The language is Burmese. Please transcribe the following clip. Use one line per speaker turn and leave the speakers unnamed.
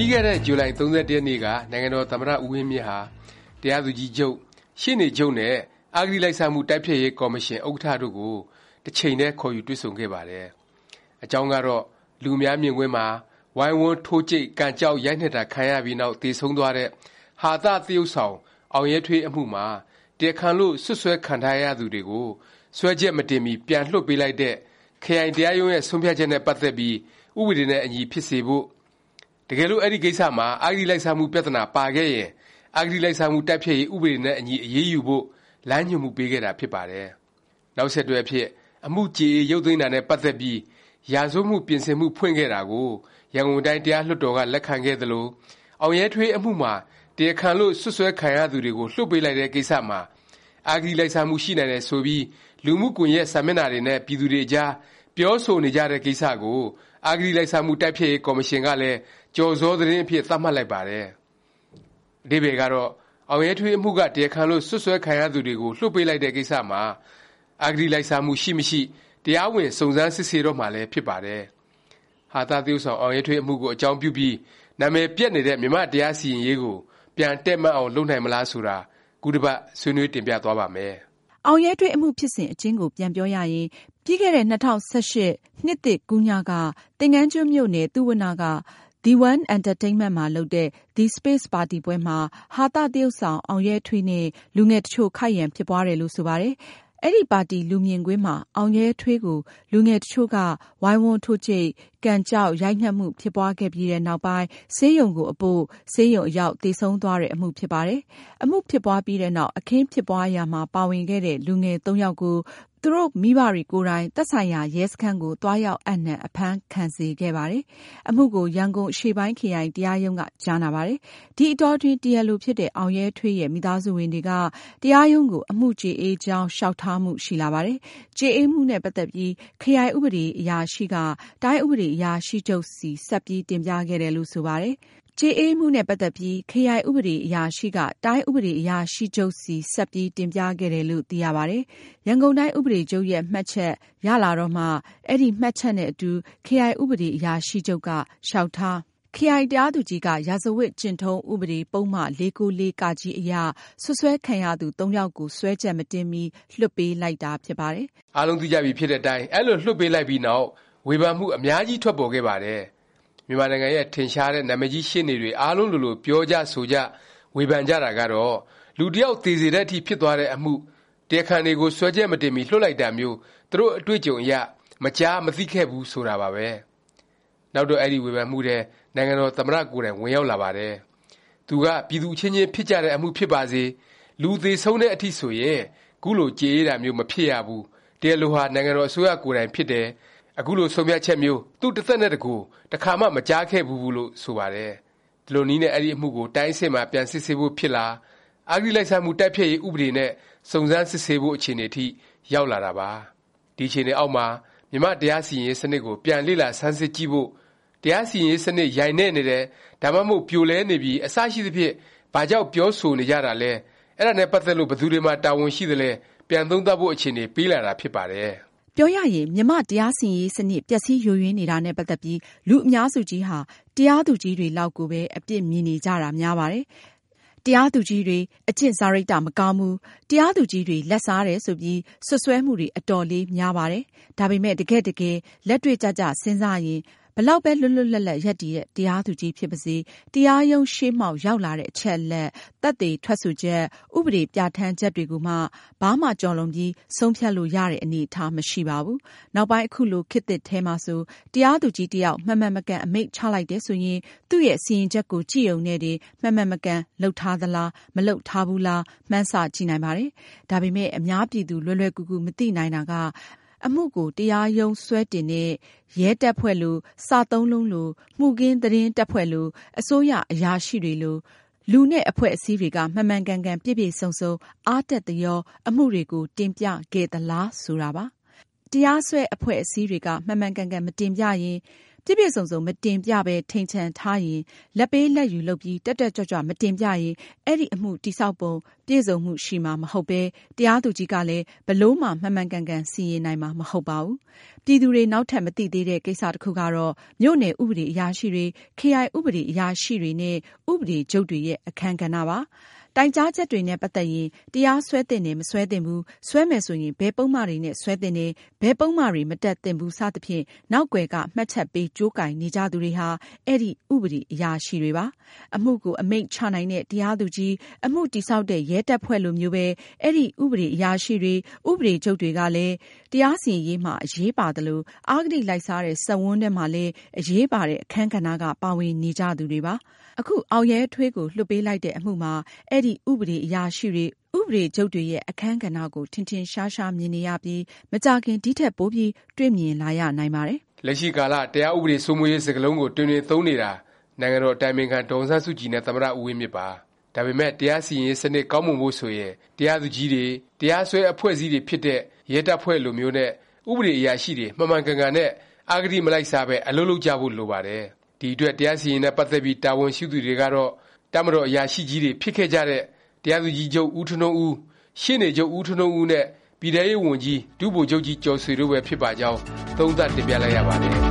ပြီးခဲ့တဲ့ဇူလိုင်၃၁ရက်နေ့ကနိုင်ငံတော်သမ္မတဦးဝင်းမြင့်ဟာတရားသူကြီးချုပ်၊ရှေ့နေချုပ်နဲ့အဂတိလိုက်စားမှုတိုက်ဖျက်ရေးကော်မရှင်ဥက္ကဌတို့ကိုတစ်ချိန်တည်းခေါ်ယူတွေ့ဆုံခဲ့ပါတယ်။အကြောင်းကတော့လူအများမြင်ကွင်းမှာဝိုင်းဝန်းထိုးကြိတ်၊ကန်ကျောက်ရိုက်နှက်တာခံရပြီးနောက်သေဆုံးသွားတဲ့ဟာသသရုပ်ဆောင် အောင်ရဲထွေးအမှုမှာတရားခံလို့စွပ်စွဲခံထားရသူတွေကိုစွဲချက်မတင်မီပြန်လွှတ်ပေးလိုက်တဲ့ခရိုင်တရားရုံးရဲ့ဆုံးဖြတ်ချက်နဲ့ပတ်သက်ပြီးဥပဒေနဲ့အညီဖြစ်စေဖို့၊ တကယ်လို့ အဲဒီကိစ္စမှာ အဂတိလိုက်စားမှု ပြသနာ ပါခဲ့ရင် အဂတိလိုက်စားမှု တိုက်ဖျက်ရေး ဥပဒေနဲ့အညီ အရေးယူဖို့ လမ်းညွှန်မှုပေးခဲ့တာ ဖြစ်ပါတယ်။နောက်ဆက်တွဲအဖြစ် အမှုကျေအေး ရုပ်သိမ်းတာနဲ့ ပတ်သက်ပြီး ရာဇဝတ်မှု ပြင်ဆင်မှု ဖွင့်ခဲ့တာကို ရန်ကုန်တိုင်း တရားလွှတ်တော်က လက်ခံခဲ့သလို၊အောင်ရဲထွေး အမှုမှာ တရားခံလို့ စွပ်စွဲခံရသူတွေကို လွှတ်ပေးလိုက်တဲ့ကိစ္စမှာ အဂတိလိုက်စားမှု ရှိနိုင်တယ် ဆိုပြီး လူမှုကွန်ယက် စာမျက်နှာတွေနဲ့ ပြည်သူတွေအကြား ပြောဆိုနေကြတဲ့ ကိစ္စကို အဂတိလိုက်စားမှု တိုက်ဖျက်ရေး ကော်မရှင်ကလည်း ကျော်ဇော သတင်းအဖြစ် သတ်မှတ်လိုက်ပါတယ်။အဓိပ္ပါယ်ကတော့ အောင်ရဲထွေး အမှုက တရားခံလို့ စွပ်စွဲခံရသူတွေကို လွှတ်ပေးလိုက်တဲ့ ကိစ္စမှာ အဂတိလိုက်စားမှု ရှိမရှိ တရားဝင် စုံစမ်းစစ်ဆေးတော့မှာလည်း ဖြစ်ပါတယ်။ဟာသသရုပ်ဆောင် အောင်ရဲထွေး အမှုကို အကြောင်းပြုပြီး နာမည်ပျက်နေတဲ့ မြန်မာ့တရားစီရင်ရေးကို ပြန်တည့်မတ်အောင် လုပ်နိုင်မလား ဆိုတာ ခုတစ်ပတ် ဆွေးနွေးတင်ပြသွားပါ့မယ်။
အောင်ရဲထွေးအမှုဖြစ်စဉ်အကျဉ်းကိုပြန်ပြောရရင် ပြီးခဲ့တဲ့ ၂၀၁၈ နှစ်သစ်ကူးညက သင်္ဃန်းကျွန်းမြို့နယ် သုဝဏ္ဏက The One Entertainment မှာလုပ်တဲ့ The Space ပါတီပွဲမှာ ဟာသသရုပ်ဆောင် အောင်ရဲထွေးနဲ့ လူငယ်တစ်ချို့ ခိုက်ရန်ဖြစ်ပွားတယ်လို့ ဆိုပါတယ်။ အဲဒီပါတီ လူမြင်ကွင်းမှာ အောင်ရဲထွေးကို လူငယ်တစ်ချို့က ဝိုင်းဝန်းထိုးကြိတ်၊ကန်ကျောက် ရိုက်နှက်မှု ဖြစ်ပွားခဲ့ပြီးနောက်ပိုင်း ဆေးရုံကိုအပို့ ဆေးရုံအရောက် သေဆုံးသွားတဲ့ အမှုဖြစ်ပါတယ်။အမှုဖြစ်ပွားပြီးနောက် အခင်းဖြစ်ပွားရာမှာ ပါဝင်ခဲ့တဲ့ လူငယ်သုံးယောက်ကို သူတို့မိဘတွေကိုယ်တိုင် သက်ဆိုင်ရာရဲစခန်းကို သွားရောက်အပ်နှံ အဖမ်းခံစေခဲ့ပါတယ်။အမှုကို ရန်ကုန် အရှေ့ပိုင်းခရိုင်တရားရုံးက ကြားနာပါတယ်။ဒီအတောအတွင်း တရားလိုဖြစ်တဲ့ အောင်ရဲထွေးရဲ့ မိသားစုဝင်တွေက တရားရုံးကို အမှုကျေအေးကြောင်း လျောက်ထားမှု ရှိလာပါတယ်။ကျေအေးမှုနဲ့ ပတ်သက်ပြီး ခရိုင်ဥပဒေအရာရှိက တိုင်းဥပဒေအရာရှိချုပ်ဆီ ဆက်ပြီး တင်ပြခဲ့တယ်လို့ ဆိုပါတယ်။ ကျေအေးမှုနဲ့ပတ်သက်ပြီး ခရိုင်ဥပဒေအရာရှိက တိုင်းဥပဒေအရာရှိချုပ်ဆီ ဆက်ပြီးတင်ပြခဲ့တယ်လို့ သိရပါတယ်။ရန်ကုန်တိုင်းဥပဒေချုပ်ရဲ့ မှတ်ချက်ရလာတော့မှ အဲဒီမှတ်ချက်နဲ့အတူ ခရိုင်ဥပဒေအရာရှိချုပ်က လျောက်ထား၊ခရိုင်တရားသူကြီးက ရာဇဝတ်ကျင့်ထုံးဥပဒေ ပုဒ်မ ၄၉၄အရ စွပ်စွဲခံရသူသုံးယောက်ကို စွဲချက်မတင်မီ လွှတ်ပေးလိုက်တာ ဖြစ်ပါတယ်။
အားလုံးသိကြပြီဖြစ်တဲ့အတိုင်း အဲလို လွှတ်ပေးလိုက်ပြီးနောက် ဝေဖန်မှု အများကြီး ထွက်ပေါ်ခဲ့ပါတယ်။ မြန်မာနိုင်ငံရဲ့ ထင်ရှားတဲ့ နာမည်ကြီး ရှေ့နေတွေ အားလုံးလိုလို ပြောကြ ဆိုကြ ဝေဖန်ကြတာကတော့ လူတစ်ယောက် သေစေတဲ့အထိ ဖြစ်သွားတဲ့အမှု တရားခံတွေကို စွဲချက်မတင်မီ လွှတ်လိုက်တာမျိုး သူတို့ အတွေ့အကြုံအရ မကြားမသိခဲ့ဖူး ဆိုတာပါပဲ။နောက်တော့ အဲဒီ ဝေဖန်မှုထဲ နိုင်ငံတော် သမ္မတ ကိုယ်တိုင် ဝင်ရောက်လာပါတယ်။သူက ပြည်သူအချင်းချင်း ဖြစ်ကြတဲ့ အမှုဖြစ်ပါစေ၊လူသေဆုံးတဲ့အထိဆိုရင် ခုလိုကျေအေးတာမျိုး မဖြစ်ရဘူး၊တရားလိုဟာ နိုင်ငံတော် အစိုးရကိုယ်တိုင် ဖြစ်တယ်၊ ခုလိုဆုံးဖြတ်ချက်မျိုး သူ့တစ်သက်နဲ့တစ်ကိုယ် တစ်ခါမှ မကြားခဲ့ဖူးဘူးလို့ ဆိုပါတယ်။ဒီလိုနည်းနဲ့ အဲဒီအမှုကို တိုင်းအဆင့်မှာ ပြန်စစ်ဆေးဖို့ ဖြစ်လာ၊အဂတိလိုက်စားမှု တိုက်ဖျက်ရေး ဥပဒေနဲ့ စုံစမ်းစစ်ဆေးဖို့ အခြေအနေအထိ ရောက်လာတာပါ။ဒီအခြေအနေအောက်မှာ မြန်မာ့တရားစီရင်ရေး စနစ်ကို ပြန်လေ့လာဆန်းစစ်ကြည့်ဖို့၊တရားစီရင်ရေး စနစ် ယိုင်နဲ့နေတယ်၊ဒါမှမဟုတ် ပြိုလဲနေပြီ အစရှိသဖြင့် ဘာကြောင့် ပြောဆိုနေကြတာလဲ၊အဲဒါနဲ့ ပတ်သက်လို့ ဘယ်သူတွေမှာ တာဝန်ရှိသလဲ၊ပြန်သုံးသပ်ဖို့ အခြေအနေ ပေးလာတာ ဖြစ်ပါတယ်။
ပြောရရင် မြန်မာ့တရားစီရင်ရေးစနစ် ပျက်စီးယိုယွင်းနေတာနဲ့ ပတ်သက်ပြီး လူအများစုကြီးဟာ တရားသူကြီးတွေလောက်ကိုပဲ အပြစ်မြင်နေကြတာ များပါတယ်။တရားသူကြီးတွေ အကျင့်စာရိတ္တ မကောင်းဘူး၊တရားသူကြီးတွေ လာဘ်စားတယ် ဆိုပြီး စွပ်စွဲမှုတွေ အတော်လေးများပါတယ်။ဒါပေမယ့် တကယ့်တကယ် လက်တွေ့ကျကျ စဉ်းစားရင် ဘယ်လောက်ပဲလွတ်လွတ်လပ်လပ်ရပ်တည်တဲ့တရားသူကြီးဖြစ်ပါစေ၊တရားရုံးရှေ့မှောက်ရောက်လာတဲ့အချက်အလက်၊သက်သေထွက်ဆိုချက်၊ဥပဒေပြဌာန်းချက်တွေကိုမှဘာမှကျော်လွန်ပြီးဆုံးဖြတ်လို့ရတဲ့အနေအထားမရှိပါဘူး။နောက်ပိုင်းအခုလိုခေတ်သစ်ထဲမှာဆိုတရားသူကြီးတစ်ယောက်မှန်မှန်မကန်အမိန့်ချလိုက်တယ်ဆိုရင်သူ့ရဲ့စီရင်ချက်ကိုကြည့်ရုံနဲ့တင်မှန်မှန်မကန်လုပ်ထားသလား၊မလုပ်ထားဘူးလားမှန်းဆကြည့်နိုင်ပါတယ်။ဒါပေမယ့်အများပြည်သူလွယ်လွယ်ကူကူမသိနိုင်တာက အမှုကို တရားရုံးစွဲတင်တဲ့ ရဲတပ်ဖွဲ့လို၊စသုံးလုံးလို၊မှုခင်းသတင်းတပ်ဖွဲ့လို၊အစိုးရအရာရှိတွေလို လူနဲ့ အဖွဲ့အစည်းတွေက မှန်မှန်ကန်ကန် ပြည့်ပြည့်စုံစုံ အားတက်သရော အမှုတွေကို တင်ပြခဲ့သလား ဆိုတာပါ။တရားစွဲ အဖွဲ့အစည်းတွေက မှန်မှန်ကန်ကန် မတင်ပြရင် ပြည့်ပြည့်စုံစုံ မတင်ပြပဲ ထိန်ချန်ထားရင်၊လာဘ်ပေးလာဘ်ယူလုပ်ပြီး တက်တက်ကြွကြွ မတင်ပြရင် အဲဒီ အမှု တည်ဆောက်ပုံ ပြည့်စုံမှု ရှိမှာ မဟုတ်ပဲ၊တရားသူကြီးကလည်း ဘယ်လိုမှ မှန်မှန်ကန်ကန် စီရင်နိုင်မှာ မဟုတ်ပါဘူး။ပြည်သူတွေ နောက်ထပ် မသိသေးတဲ့ ကိစ္စ တစ်ခုကတော့ မြို့နယ် ဥပဒေအရာရှိတွေ၊ခရိုင် ဥပဒေအရာရှိတွေနဲ့ ဥပဒေချုပ်တွေရဲ့ အခန်းကဏ္ဍပါ။ တိုင်ကြားချက်တွေနဲ့ ပတ်သက်ရင် တရားစွဲသင့်တယ်၊မစွဲသင့်ဘူး၊စွဲမယ်ဆိုရင် ဘယ်ပုဒ်မတွေနဲ့ စွဲသင့်တယ်၊ဘယ်ပုဒ်မတွေ မတပ်သင့်ဘူး စသဖြင့် နောက်ကွယ်က မှတ်ချက်ပေး ကြိုးကိုင်နေကြသူတွေဟာ အဲဒီ ဥပဒေ အရာရှိတွေပါ။အမှုကို အမိန့်ချနိုင်တဲ့ တရားသူကြီး၊အမှုတည်ဆောက်တဲ့ ရဲတပ်ဖွဲ့လိုမျိုးပဲ အဲဒီ ဥပဒေအရာရှိတွေ၊ဥပဒေချုပ်တွေကလည်း တရားစီရင်ရေးမှာ အရေးပါသလို၊အဂတိလိုက်စားတဲ့ စက်ဝန်းထဲမှာလည်း အရေးပါတဲ့ အခန်းကဏ္ဍက ပါဝင်နေကြသူတွေပါ။ အခု အောင်ရဲထွေးကို လွှတ်ပေးလိုက်တဲ့အမှုမှာ အဲဒီ ဥပဒေအရာရှိတွေ၊ဥပဒေချုပ်တွေရဲ့ အခန်းကဏ္ဍကို ထင်ထင်ရှားရှား မြင်နေရပြီး မကြာခင် ဒီထက် ပိုပြီး တွေ့မြင်လာရနိုင်ပါတယ်။
လက်ရှိကာလ တရားဥပဒေစိုးမိုးရေး စကားလုံးကို တွင်တွင်သုံးနေတာ နိုင်ငံတော် အတိုင်ပင်ခံ ဒေါ်အောင်ဆန်းစုကြည်နဲ့ သမ္မတ ဦးဝင်းမြင့်ပါ။ဒါပေမယ့် တရားစီရင်ရေး စနစ် ကောင်းမွန်ဖို့ ဆိုရင် တရားသူကြီးတွေ၊တရားစွဲ အဖွဲ့အစည်းတွေဖြစ်တဲ့ ရဲတပ်ဖွဲ့လိုမျိုးနဲ့ ဥပဒေအရာရှိတွေ မှန်မှန်ကန်ကန်နဲ့ အဂတိမလိုက်စားပဲ အလုပ်လုပ်ကြဖို့ လိုပါတယ်။ ဒီအတွက် တရားစီရင်ရေးနဲ့ ပတ်သက်ပြီး တာဝန်ရှိသူတွေကတော့ တပ်မတော် အရာရှိကြီးတွေ ဖြစ်ခဲ့ကြတဲ့ တရားသူကြီးချုပ် ဦးထွန်းထွန်းဦး၊ရှေ့နေချုပ် ဦးထွန်းထွန်းဦးနဲ့ ပြည်ထဲရေးဝန်ကြီး ဒုဗိုလ်ချုပ်ကြီးကျော်ဆွေတို့ပဲ ဖြစ်ပါကြောင်း သုံးသပ်တင်ပြလိုက်ရပါတယ်